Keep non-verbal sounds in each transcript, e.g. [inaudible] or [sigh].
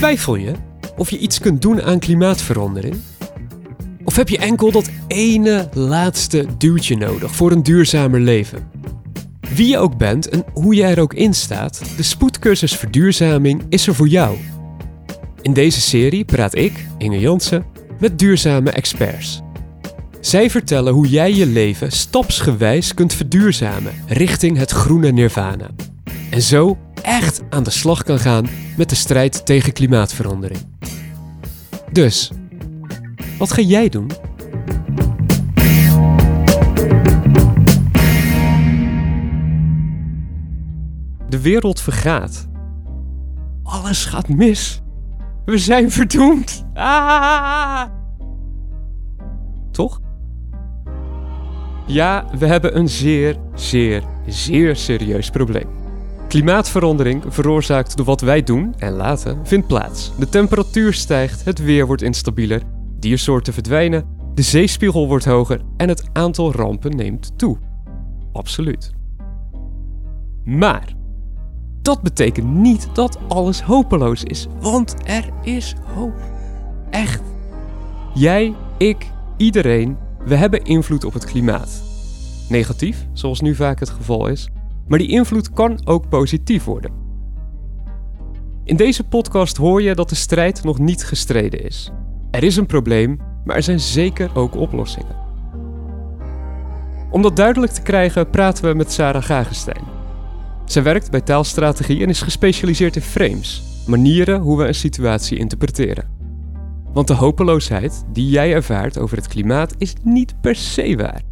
Twijfel je of je iets kunt doen aan klimaatverandering? Of heb je enkel dat ene laatste duwtje nodig voor een duurzamer leven? Wie je ook bent en hoe je er ook in staat, de spoedcursus verduurzaming is er voor jou. In deze serie praat ik, Inge Jansen, met duurzame experts. Zij vertellen hoe jij je leven stapsgewijs kunt verduurzamen richting het groene nirvana. En zo echt aan de slag kan gaan met de strijd tegen klimaatverandering. Dus, wat ga jij doen? De wereld vergaat. Alles gaat mis. We zijn verdoemd. Ah! [laughs] Toch? Ja, we hebben een zeer, zeer, zeer serieus probleem. Klimaatverandering, veroorzaakt door wat wij doen en laten, vindt plaats. De temperatuur stijgt, het weer wordt instabieler, diersoorten verdwijnen, de zeespiegel wordt hoger en het aantal rampen neemt toe. Absoluut. Maar dat betekent niet dat alles hopeloos is, want er is hoop. Echt. Jij, ik, iedereen, we hebben invloed op het klimaat. Negatief, zoals nu vaak het geval is, maar die invloed kan ook positief worden. In deze podcast hoor je dat de strijd nog niet gestreden is. Er is een probleem, maar er zijn zeker ook oplossingen. Om dat duidelijk te krijgen praten we met Sarah Gagenstein. Zij werkt bij taalstrategie en is gespecialiseerd in frames, manieren hoe we een situatie interpreteren. Want de hopeloosheid die jij ervaart over het klimaat is niet per se waar.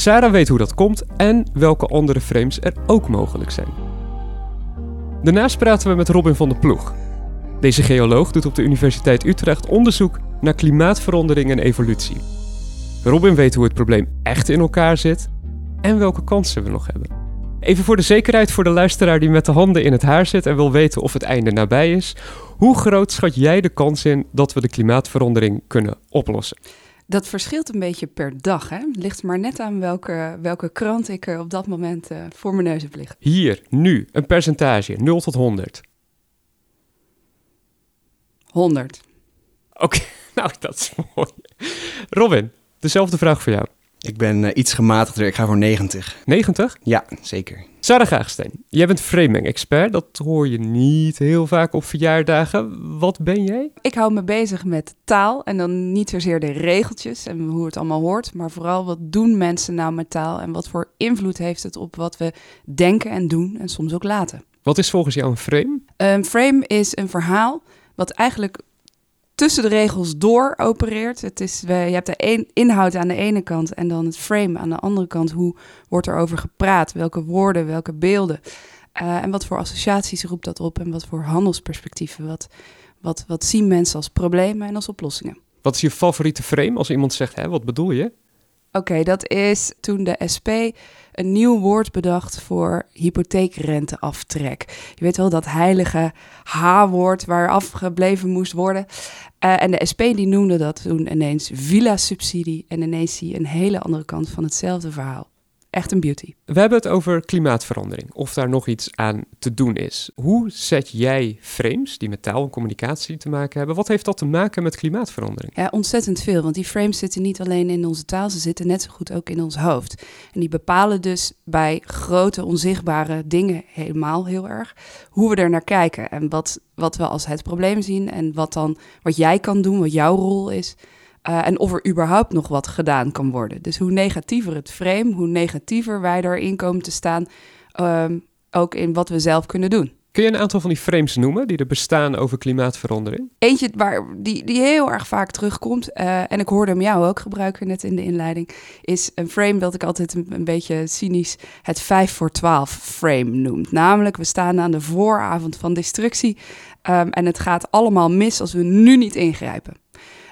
Sarah weet hoe dat komt en welke andere frames er ook mogelijk zijn. Daarnaast praten we met Robin van der Ploeg. Deze geoloog doet op de Universiteit Utrecht onderzoek naar klimaatverandering en evolutie. Robin weet hoe het probleem echt in elkaar zit en welke kansen we nog hebben. Even voor de zekerheid voor de luisteraar die met de handen in het haar zit en wil weten of het einde nabij is. Hoe groot schat jij de kans in dat we de klimaatverandering kunnen oplossen? Dat verschilt een beetje per dag. Hè? Het ligt maar net aan welke, welke krant ik er op dat moment uh, voor mijn neus heb liggen. Hier, nu, een percentage, 0 tot 100. 100. Oké, [laughs] nou dat is mooi. Robin, dezelfde vraag voor jou. Ik ben uh, iets gematigder, ik ga voor 90. 90? Ja, zeker. Sarah Gaagstein, jij bent framing-expert. Dat hoor je niet heel vaak op verjaardagen. Wat ben jij? Ik hou me bezig met taal en dan niet zozeer de regeltjes en hoe het allemaal hoort, maar vooral wat doen mensen nou met taal en wat voor invloed heeft het op wat we denken en doen en soms ook laten. Wat is volgens jou een frame? Een frame is een verhaal wat eigenlijk tussen de regels door opereert. Het is, je hebt de inhoud aan de ene kant en dan het frame aan de andere kant. Hoe wordt er over gepraat? Welke woorden, welke beelden? Uh, en wat voor associaties roept dat op? En wat voor handelsperspectieven? Wat, wat, wat zien mensen als problemen en als oplossingen? Wat is je favoriete frame als iemand zegt, hè, wat bedoel je? Oké, dat is toen de SP een nieuw woord bedacht voor hypotheekrenteaftrek. Je weet wel, dat heilige H-woord waar afgebleven moest worden. Uh, en de SP die noemde dat toen ineens villa-subsidie. En ineens zie je een hele andere kant van hetzelfde verhaal echt een beauty. We hebben het over klimaatverandering, of daar nog iets aan te doen is. Hoe zet jij frames die met taal en communicatie te maken hebben? Wat heeft dat te maken met klimaatverandering? Ja, ontzettend veel, want die frames zitten niet alleen in onze taal, ze zitten net zo goed ook in ons hoofd. En die bepalen dus bij grote onzichtbare dingen helemaal heel erg hoe we er naar kijken en wat, wat we als het probleem zien en wat dan wat jij kan doen, wat jouw rol is. Uh, en of er überhaupt nog wat gedaan kan worden. Dus hoe negatiever het frame, hoe negatiever wij erin komen te staan, um, ook in wat we zelf kunnen doen. Kun je een aantal van die frames noemen die er bestaan over klimaatverandering? Eentje waar, die, die heel erg vaak terugkomt, uh, en ik hoorde hem jou ook gebruiken net in de inleiding, is een frame dat ik altijd een, een beetje cynisch het 5 voor 12 frame noemt. Namelijk, we staan aan de vooravond van destructie um, en het gaat allemaal mis als we nu niet ingrijpen.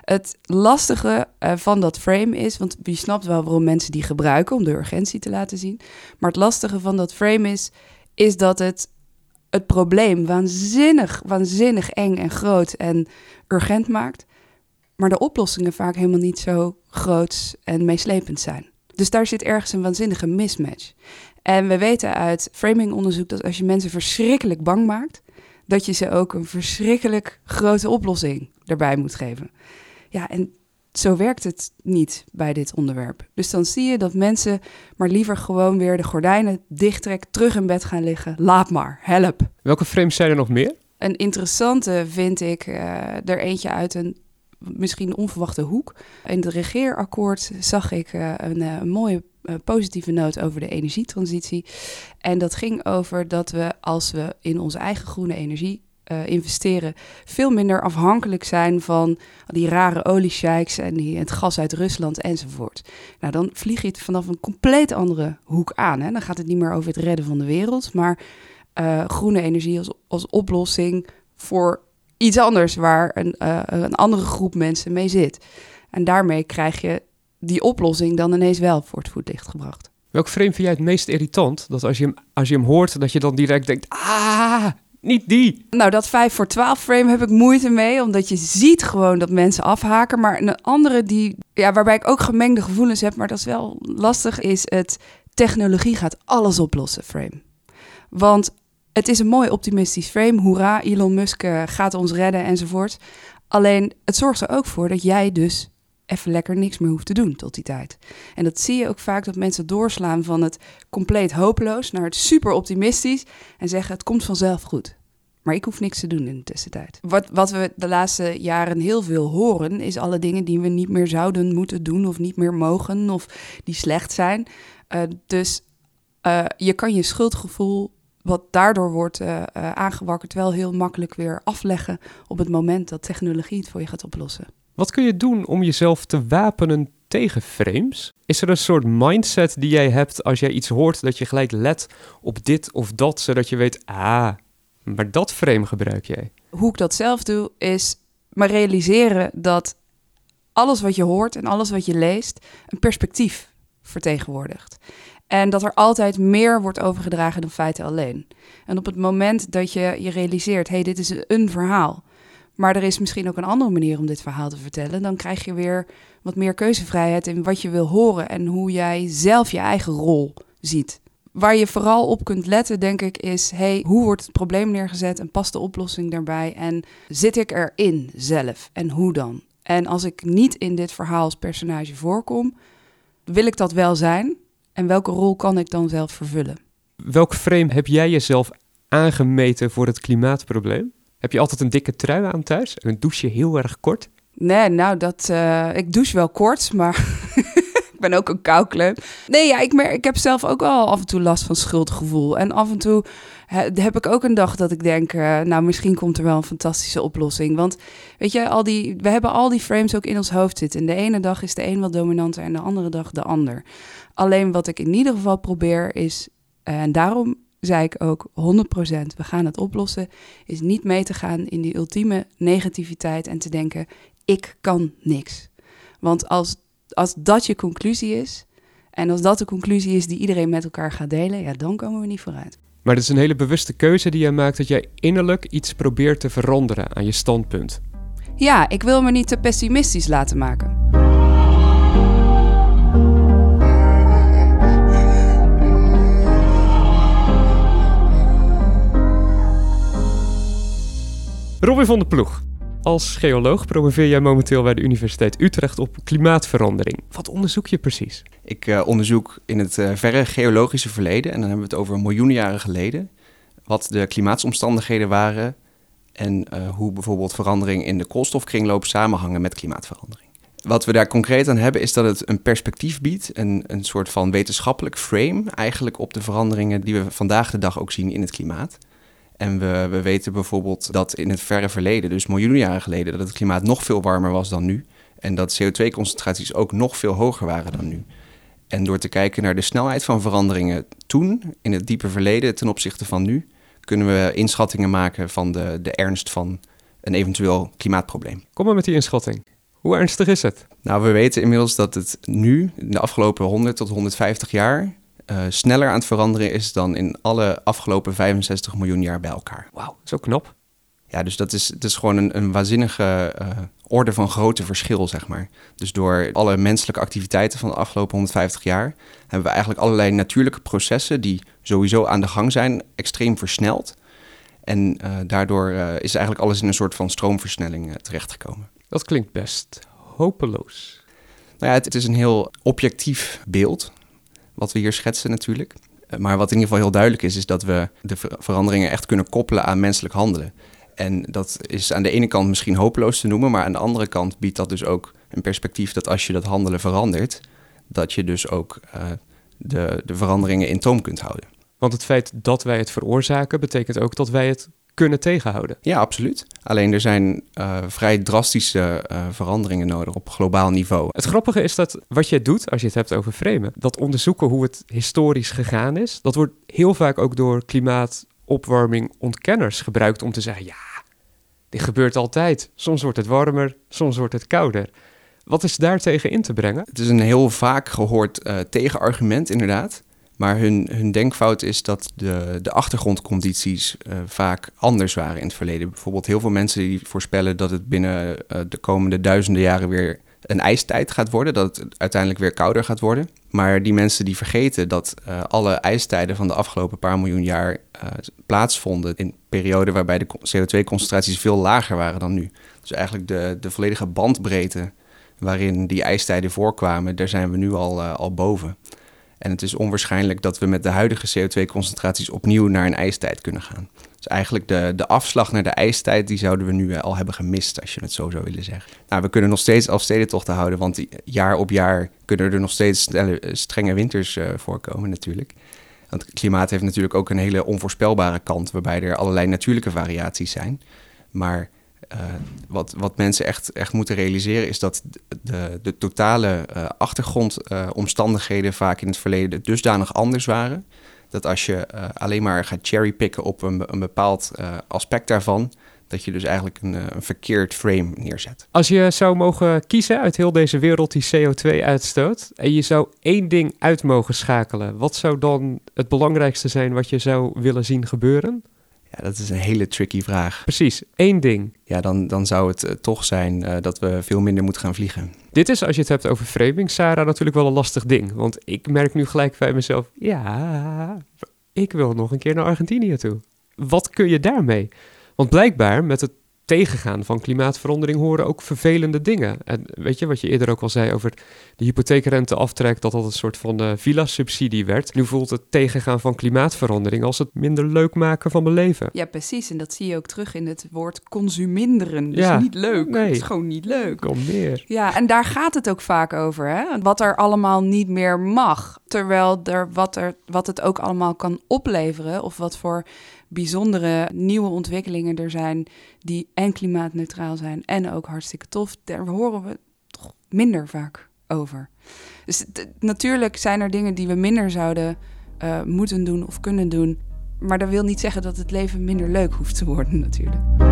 Het lastige uh, van dat frame is, want je snapt wel waarom mensen die gebruiken om de urgentie te laten zien. Maar het lastige van dat frame is, is dat het het probleem waanzinnig, waanzinnig eng en groot en urgent maakt. Maar de oplossingen vaak helemaal niet zo groot en meeslepend zijn. Dus daar zit ergens een waanzinnige mismatch. En we weten uit framingonderzoek dat als je mensen verschrikkelijk bang maakt, dat je ze ook een verschrikkelijk grote oplossing erbij moet geven. Ja, en zo werkt het niet bij dit onderwerp. Dus dan zie je dat mensen maar liever gewoon weer de gordijnen dichttrekken, terug in bed gaan liggen. Laat maar, help. Welke frames zijn er nog meer? Een interessante vind ik uh, er eentje uit een misschien onverwachte hoek. In het regeerakkoord zag ik uh, een, uh, een, mooie positieve noot over de energietransitie. En dat ging over dat we als we in onze eigen groene energie uh, investeren, veel minder afhankelijk zijn van die rare oliesheiks en die, het gas uit Rusland enzovoort. Nou, dan vlieg je het vanaf een compleet andere hoek aan. Hè. Dan gaat het niet meer over het redden van de wereld, maar uh, groene energie als, als oplossing voor iets anders waar een, uh, een andere groep mensen mee zit. En daarmee krijg je die oplossing dan ineens wel voor het voetlicht gebracht. Welk frame vind jij het meest irritant? Dat als je hem, als je hem hoort, dat je dan direct denkt: ah, niet die. Nou, dat 5 voor 12 frame heb ik moeite mee, omdat je ziet gewoon dat mensen afhaken. Maar een andere die, ja, waarbij ik ook gemengde gevoelens heb, maar dat is wel lastig, is het technologie gaat alles oplossen frame. Want het is een mooi optimistisch frame. Hoera, Elon Musk uh, gaat ons redden enzovoort. Alleen het zorgt er ook voor dat jij dus even lekker niks meer hoeft te doen tot die tijd. En dat zie je ook vaak dat mensen doorslaan van het compleet hopeloos naar het super optimistisch en zeggen het komt vanzelf goed. Maar ik hoef niks te doen in de tussentijd. Wat, wat we de laatste jaren heel veel horen, is alle dingen die we niet meer zouden moeten doen of niet meer mogen of die slecht zijn. Uh, dus uh, je kan je schuldgevoel, wat daardoor wordt uh, aangewakkerd, wel heel makkelijk weer afleggen op het moment dat technologie het voor je gaat oplossen. Wat kun je doen om jezelf te wapenen tegen frames? Is er een soort mindset die jij hebt als jij iets hoort dat je gelijk let op dit of dat, zodat je weet, ah, maar dat frame gebruik jij? Hoe ik dat zelf doe, is maar realiseren dat alles wat je hoort en alles wat je leest een perspectief vertegenwoordigt. En dat er altijd meer wordt overgedragen dan feiten alleen. En op het moment dat je je realiseert, hé, hey, dit is een verhaal maar er is misschien ook een andere manier om dit verhaal te vertellen. Dan krijg je weer wat meer keuzevrijheid in wat je wil horen en hoe jij zelf je eigen rol ziet. Waar je vooral op kunt letten, denk ik, is: hey, hoe wordt het probleem neergezet en past de oplossing daarbij? En zit ik erin zelf en hoe dan? En als ik niet in dit verhaal als personage voorkom, wil ik dat wel zijn? En welke rol kan ik dan zelf vervullen? Welk frame heb jij jezelf aangemeten voor het klimaatprobleem? Heb je altijd een dikke trui aan thuis en een douche heel erg kort? Nee, nou, dat, uh, ik douche wel kort, maar [laughs] ik ben ook een koukleum. Nee, ja, ik, merk, ik heb zelf ook wel af en toe last van schuldgevoel. En af en toe heb ik ook een dag dat ik denk, uh, nou, misschien komt er wel een fantastische oplossing. Want weet je, al die, we hebben al die frames ook in ons hoofd zitten. En de ene dag is de een wat dominanter en de andere dag de ander. Alleen wat ik in ieder geval probeer is, en daarom zei ik ook 100%, we gaan het oplossen, is niet mee te gaan in die ultieme negativiteit en te denken, ik kan niks. Want als, als dat je conclusie is, en als dat de conclusie is die iedereen met elkaar gaat delen, ja, dan komen we niet vooruit. Maar het is een hele bewuste keuze die jij maakt dat jij innerlijk iets probeert te veranderen aan je standpunt. Ja, ik wil me niet te pessimistisch laten maken. Robin van der Ploeg. Als geoloog promoveer jij momenteel bij de Universiteit Utrecht op klimaatverandering. Wat onderzoek je precies? Ik uh, onderzoek in het uh, verre geologische verleden, en dan hebben we het over miljoenen jaren geleden, wat de klimaatsomstandigheden waren en uh, hoe bijvoorbeeld verandering in de koolstofkringloop samenhangen met klimaatverandering. Wat we daar concreet aan hebben is dat het een perspectief biedt, een soort van wetenschappelijk frame eigenlijk op de veranderingen die we vandaag de dag ook zien in het klimaat. En we, we weten bijvoorbeeld dat in het verre verleden, dus miljoenen jaren geleden, dat het klimaat nog veel warmer was dan nu. En dat CO2-concentraties ook nog veel hoger waren dan nu. En door te kijken naar de snelheid van veranderingen toen, in het diepe verleden ten opzichte van nu, kunnen we inschattingen maken van de, de ernst van een eventueel klimaatprobleem. Kom maar met die inschatting. Hoe ernstig is het? Nou, we weten inmiddels dat het nu, in de afgelopen 100 tot 150 jaar, uh, sneller aan het veranderen is dan in alle afgelopen 65 miljoen jaar bij elkaar. Wauw, zo knap. Ja, dus dat is, het is gewoon een, een waanzinnige uh, orde van grootte verschil, zeg maar. Dus door alle menselijke activiteiten van de afgelopen 150 jaar... hebben we eigenlijk allerlei natuurlijke processen... die sowieso aan de gang zijn, extreem versneld. En uh, daardoor is eigenlijk alles in een soort van stroomversnelling terechtgekomen. Dat klinkt best hopeloos. Nou ja, het, het, is een heel objectief beeld wat we hier schetsen natuurlijk. Maar wat in ieder geval heel duidelijk is, is dat we de ver veranderingen echt kunnen koppelen aan menselijk handelen. En dat is aan de ene kant misschien hopeloos te noemen, maar aan de andere kant biedt dat dus ook een perspectief dat als je dat handelen verandert, dat je dus ook de, de veranderingen in toom kunt houden. Want het feit dat wij het veroorzaken, betekent ook dat wij het kunnen tegenhouden. Ja, absoluut. Alleen er zijn uh, vrij drastische uh, veranderingen nodig op globaal niveau. Het grappige is dat wat je doet als je het hebt over framen, dat onderzoeken hoe het historisch gegaan is, dat wordt heel vaak ook door klimaatopwarming ontkenners gebruikt om te zeggen: ja, dit gebeurt altijd. Soms wordt het warmer, soms wordt het kouder. Wat is daartegen in te brengen? Het is een heel vaak gehoord uh, tegenargument, inderdaad. Maar hun, hun denkfout is dat de, de achtergrondcondities uh, vaak anders waren in het verleden. Bijvoorbeeld heel veel mensen die voorspellen dat het binnen uh, de komende duizenden jaren weer een ijstijd gaat worden. Dat het uiteindelijk weer kouder gaat worden. Maar die mensen die vergeten dat uh, alle ijstijden van de afgelopen paar miljoen jaar plaatsvonden in perioden waarbij de CO2-concentraties veel lager waren dan nu. Dus eigenlijk de, de volledige bandbreedte waarin die ijstijden voorkwamen, daar zijn we nu al, al boven. En het is onwaarschijnlijk dat we met de huidige CO2-concentraties opnieuw naar een ijstijd kunnen gaan. Dus eigenlijk de, de afslag naar de ijstijd, die zouden we nu al hebben gemist, als je het zo zou willen zeggen. Nou, we kunnen nog steeds afstedentochten houden, want jaar op jaar kunnen er nog steeds strenge winters uh, voorkomen natuurlijk. Want het klimaat heeft natuurlijk ook een hele onvoorspelbare kant, waarbij er allerlei natuurlijke variaties zijn. Maar uh, wat, wat mensen echt, echt moeten realiseren is dat de, de totale uh, achtergrondomstandigheden uh, vaak in het verleden dusdanig anders waren. Dat als je alleen maar gaat cherrypicken op een, een bepaald aspect daarvan, dat je dus eigenlijk een, een, verkeerd frame neerzet. Als je zou mogen kiezen uit heel deze wereld die CO2 uitstoot en je zou één ding uit mogen schakelen, wat zou dan het belangrijkste zijn wat je zou willen zien gebeuren? Ja, dat is een hele tricky vraag. Precies, één ding. Ja, dan, dan zou het uh, toch zijn uh, dat we veel minder moeten gaan vliegen. Dit is, als je het hebt over framing, Sarah, natuurlijk wel een lastig ding. Want ik merk nu gelijk bij mezelf, ja, ik wil nog een keer naar Argentinië toe. Wat kun je daarmee? Want blijkbaar met het tegengaan van klimaatverandering horen ook vervelende dingen. En weet je wat je eerder ook al zei over de hypotheekrenteaftrek, dat dat een soort van uh, villa-subsidie werd. Nu voelt het tegengaan van klimaatverandering als het minder leuk maken van mijn leven. Ja, precies. En dat zie je ook terug in het woord consuminderen. Dus ja. niet leuk. Nee. Het is gewoon niet leuk. Kom meer. Ja, en daar gaat het ook vaak over. Hè? Wat er allemaal niet meer mag. Terwijl er wat, er wat het ook allemaal kan opleveren. Of wat voor bijzondere nieuwe ontwikkelingen er zijn die en klimaatneutraal zijn en ook hartstikke tof. Daar horen we toch minder vaak over. Dus natuurlijk zijn er dingen die we minder zouden uh, moeten doen of kunnen doen. Maar dat wil niet zeggen dat het leven minder leuk hoeft te worden natuurlijk.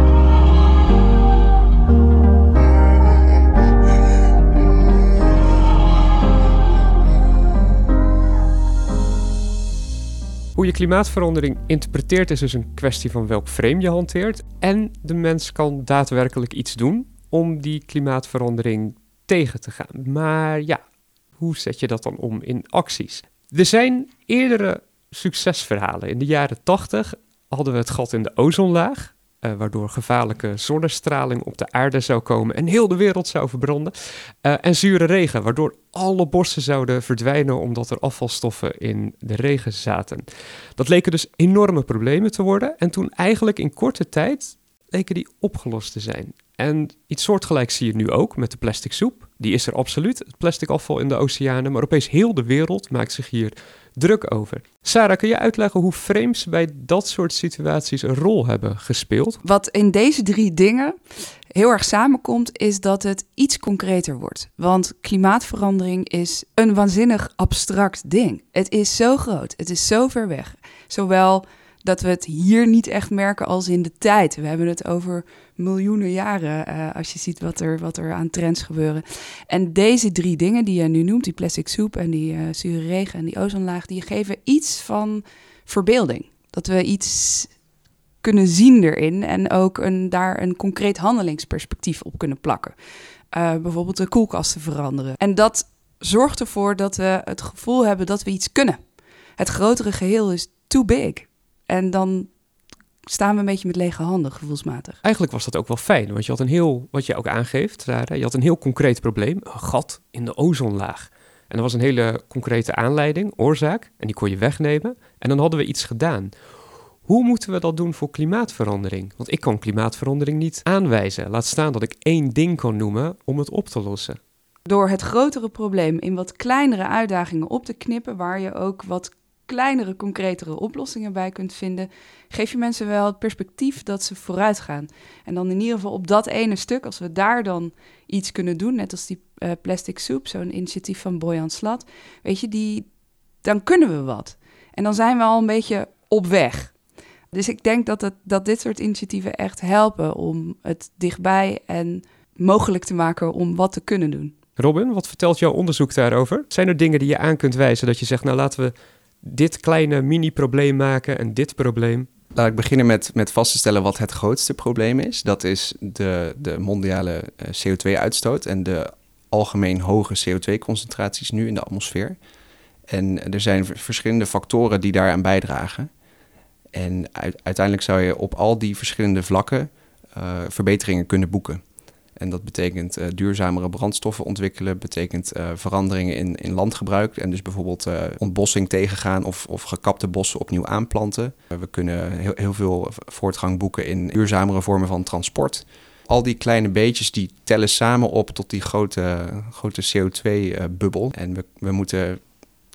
Hoe je klimaatverandering interpreteert is dus een kwestie van welk frame je hanteert. En de mens kan daadwerkelijk iets doen om die klimaatverandering tegen te gaan. Maar ja, hoe zet je dat dan om in acties? Er zijn eerdere succesverhalen. In de jaren 80 hadden we het gat in de ozonlaag. Uh, waardoor gevaarlijke zonnestraling op de aarde zou komen en heel de wereld zou verbranden. Uh, en zure regen, waardoor alle bossen zouden verdwijnen omdat er afvalstoffen in de regen zaten. Dat leken dus enorme problemen te worden en toen eigenlijk in korte tijd leken die opgelost te zijn. En iets soortgelijks zie je nu ook met de plastic soep. Die is er absoluut, het plastic afval in de oceanen, maar opeens heel de wereld maakt zich hier druk over. Sarah, kun je uitleggen hoe frames bij dat soort situaties een rol hebben gespeeld? Wat in deze drie dingen heel erg samenkomt, is dat het iets concreter wordt. Want klimaatverandering is een waanzinnig abstract ding. Het is zo groot, het is zo ver weg. Zowel dat we het hier niet echt merken als in de tijd. We hebben het over miljoenen jaren uh, als je ziet wat er, wat er aan trends gebeuren. En deze drie dingen die je nu noemt, die plastic soep en die uh, zure regen en die ozonlaag, die geven iets van verbeelding. Dat we iets kunnen zien erin en ook een, daar een concreet handelingsperspectief op kunnen plakken. Uh, bijvoorbeeld de koelkasten veranderen. En dat zorgt ervoor dat we het gevoel hebben dat we iets kunnen. Het grotere geheel is too big. En dan staan we een beetje met lege handen, gevoelsmatig. Eigenlijk was dat ook wel fijn, want je had een heel, wat je ook aangeeft, Sarah, je had een heel concreet probleem, een gat in de ozonlaag. En er was een hele concrete aanleiding, oorzaak, en die kon je wegnemen. En dan hadden we iets gedaan. Hoe moeten we dat doen voor klimaatverandering? Want ik kan klimaatverandering niet aanwijzen. Laat staan dat ik één ding kan noemen om het op te lossen. Door het grotere probleem in wat kleinere uitdagingen op te knippen, waar je ook wat kleinere, concretere oplossingen bij kunt vinden, geef je mensen wel het perspectief dat ze vooruit gaan. En dan in ieder geval op dat ene stuk, als we daar dan iets kunnen doen, net als die uh, plastic soep, zo'n initiatief van Boyan Slat, weet je, die, dan kunnen we wat. En dan zijn we al een beetje op weg. Dus ik denk dat, het, dat dit soort initiatieven echt helpen om het dichtbij en mogelijk te maken om wat te kunnen doen. Robin, wat vertelt jouw onderzoek daarover? Zijn er dingen die je aan kunt wijzen dat je zegt, nou laten we dit kleine mini-probleem maken en dit probleem? Laat ik beginnen met, met vast te stellen wat het grootste probleem is. Dat is de, de mondiale eh, CO2-uitstoot en de algemeen hoge CO2-concentraties nu in de atmosfeer. En er zijn verschillende factoren die daaraan bijdragen. En uiteindelijk zou je op al die verschillende vlakken uh, verbeteringen kunnen boeken. En dat betekent uh, duurzamere brandstoffen ontwikkelen, betekent uh, veranderingen in, in landgebruik. En dus bijvoorbeeld uh, ontbossing tegengaan of, of gekapte bossen opnieuw aanplanten. we kunnen heel, heel veel voortgang boeken in duurzamere vormen van transport. Al die kleine beetjes die tellen samen op tot die grote, grote CO2-bubbel. en we, we moeten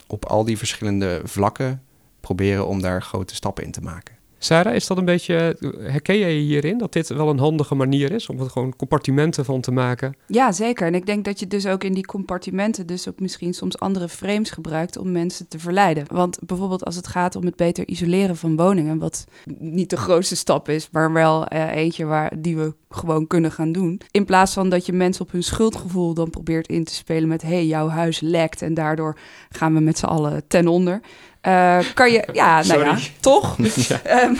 op al die verschillende vlakken proberen om daar grote stappen in te maken. Sarah, is dat een beetje, herken je hierin dat dit wel een handige manier is om er gewoon compartimenten van te maken? Ja, zeker. En ik denk dat je dus ook in die compartimenten dus ook misschien soms andere frames gebruikt om mensen te verleiden. Want bijvoorbeeld als het gaat om het beter isoleren van woningen, wat niet de grootste stap is, maar wel uh, eentje waar, die we gewoon kunnen gaan doen. In plaats van dat je mensen op hun schuldgevoel dan probeert in te spelen met hé, hey, jouw huis lekt en daardoor gaan we met z'n allen ten onder. Uh, kan je, ja, nou ja, toch? [laughs] Ehm,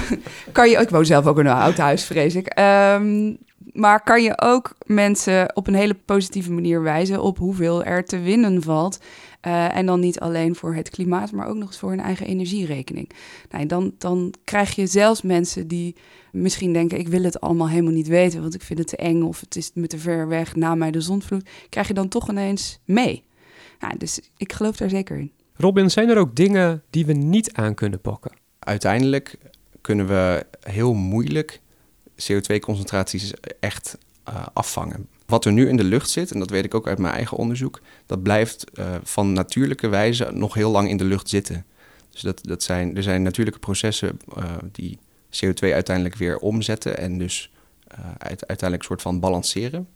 kan je, ik woon zelf ook in een oud huis, vrees ik. Um, maar kan je ook mensen op een hele positieve manier wijzen op hoeveel er te winnen valt. Uh, en dan niet alleen voor het klimaat, maar ook nog eens voor hun eigen energierekening. Nou, dan, dan krijg je zelfs mensen die misschien denken: ik wil het allemaal helemaal niet weten, want ik vind het te eng of het is me te ver weg na mij de zonvloed. Krijg je dan toch ineens mee. Nou, dus ik geloof daar zeker in. Robin, zijn er ook dingen die we niet aan kunnen pakken? Uiteindelijk kunnen we heel moeilijk CO2-concentraties echt uh, afvangen. Wat er nu in de lucht zit, en dat weet ik ook uit mijn eigen onderzoek, dat blijft uh, van natuurlijke wijze nog heel lang in de lucht zitten. Dus dat, dat zijn, er zijn natuurlijke processen uh, die CO2 uiteindelijk weer omzetten en dus uit, uiteindelijk een soort van balanceren.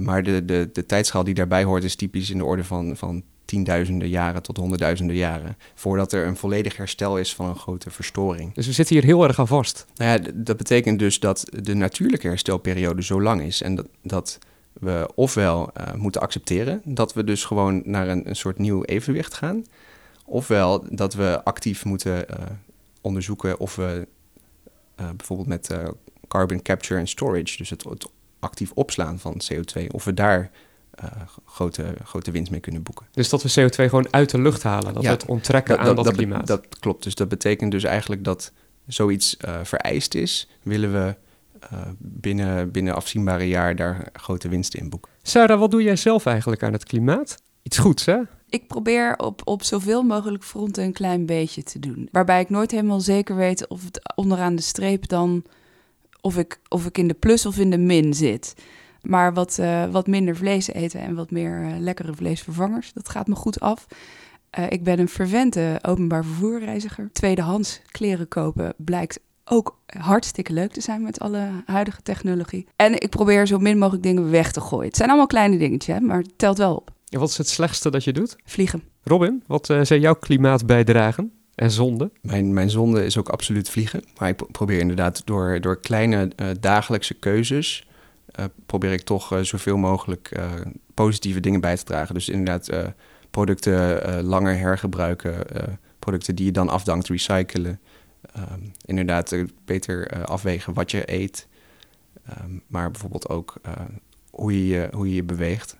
maar de, de, de tijdschaal die daarbij hoort is typisch in de orde van, van tienduizenden jaren tot honderdduizenden jaren. Voordat er een volledig herstel is van een grote verstoring. Dus we zitten hier heel erg aan vast. Nou ja, dat betekent dus dat de natuurlijke herstelperiode zo lang is. En dat, dat we ofwel uh, moeten accepteren dat we dus gewoon naar een, een soort nieuw evenwicht gaan. Ofwel dat we actief moeten uh, onderzoeken of we uh, bijvoorbeeld met carbon capture and storage, dus het, het actief opslaan van CO2, of we daar uh, grote, grote winst mee kunnen boeken. Dus dat we CO2 gewoon uit de lucht halen, dat we het onttrekken aan dat, klimaat. Dat klopt, dus dat betekent dus eigenlijk dat zoiets uh, vereist is, willen we uh, binnen, binnen afzienbare jaar daar grote winsten in boeken. Sarah, wat doe jij zelf eigenlijk aan het klimaat? Iets goeds, hè? Ik probeer op, op zoveel mogelijk fronten een klein beetje te doen. Waarbij ik nooit helemaal zeker weet of het onderaan de streep dan... of ik, of ik in de plus of in de min zit. Maar wat, uh, wat minder vlees eten en wat meer uh, lekkere vleesvervangers, dat gaat me goed af. Uh, ik ben een verwente openbaar vervoerreiziger. Tweedehands kleren kopen blijkt ook hartstikke leuk te zijn met alle huidige technologie. En ik probeer zo min mogelijk dingen weg te gooien. Het zijn allemaal kleine dingetjes, maar het telt wel op. En wat is het slechtste dat je doet? Vliegen. Robin, wat zijn jouw klimaatbijdragen? En zonde? Mijn, mijn zonde is ook absoluut vliegen. Maar ik probeer inderdaad door, door kleine dagelijkse keuzes uh, probeer ik toch uh, zoveel mogelijk uh, positieve dingen bij te dragen. Dus inderdaad producten langer hergebruiken, producten die je dan afdankt, recyclen. Um, inderdaad beter afwegen wat je eet, um, maar bijvoorbeeld ook hoe, je, hoe je beweegt.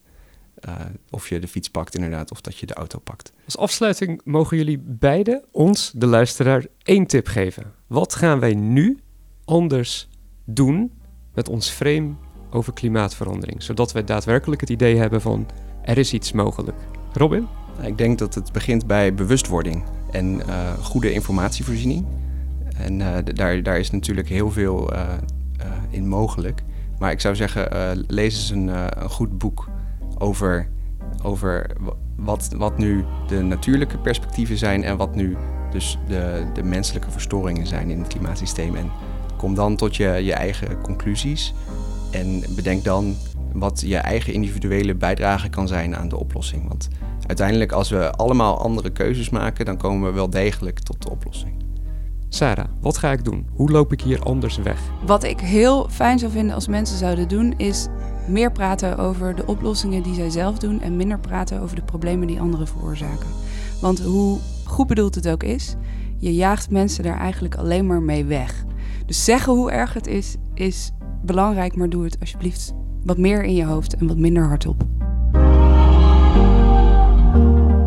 eh, of je de fiets pakt inderdaad, of dat je de auto pakt. Als afsluiting mogen jullie beiden ons, de luisteraar, één tip geven. Wat gaan wij nu anders doen met ons frame over klimaatverandering? Zodat wij daadwerkelijk het idee hebben van er is iets mogelijk. Robin? Ik denk dat het begint bij bewustwording en uh, goede informatievoorziening. En uh, daar, daar is natuurlijk heel veel uh, in mogelijk. Maar ik zou zeggen, lees eens een, een goed boek over, over wat, wat nu de natuurlijke perspectieven zijn en wat nu dus de, de menselijke verstoringen zijn in het klimaatsysteem. En kom dan tot je, je eigen conclusies en bedenk dan wat je eigen individuele bijdrage kan zijn aan de oplossing. Want uiteindelijk, als we allemaal andere keuzes maken, dan komen we wel degelijk tot de oplossing. Sarah, wat ga ik doen? Hoe loop ik hier anders weg? Wat ik heel fijn zou vinden als mensen zouden doen, is meer praten over de oplossingen die zij zelf doen en minder praten over de problemen die anderen veroorzaken. Want hoe goed bedoeld het ook is, je jaagt mensen daar eigenlijk alleen maar mee weg. Dus zeggen hoe erg het is, is belangrijk, maar doe het alsjeblieft wat meer in je hoofd en wat minder hardop.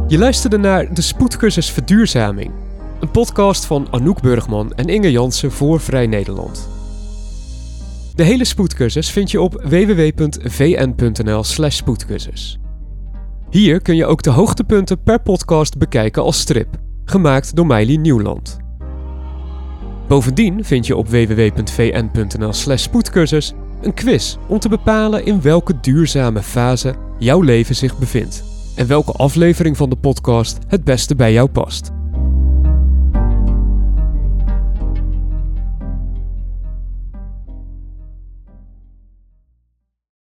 Je luisterde naar de Spoedcursus Verduurzaming, een podcast van Anouk Burgman en Inge Jansen voor Vrij Nederland. De hele spoedcursus vind je op www.vn.nl/slash spoedcursus. Hier kun je ook de hoogtepunten per podcast bekijken als strip, gemaakt door Meili Nieuwland. Bovendien vind je op www.vn.nl/slash spoedcursus een quiz om te bepalen in welke duurzame fase jouw leven zich bevindt en welke aflevering van de podcast het beste bij jou past.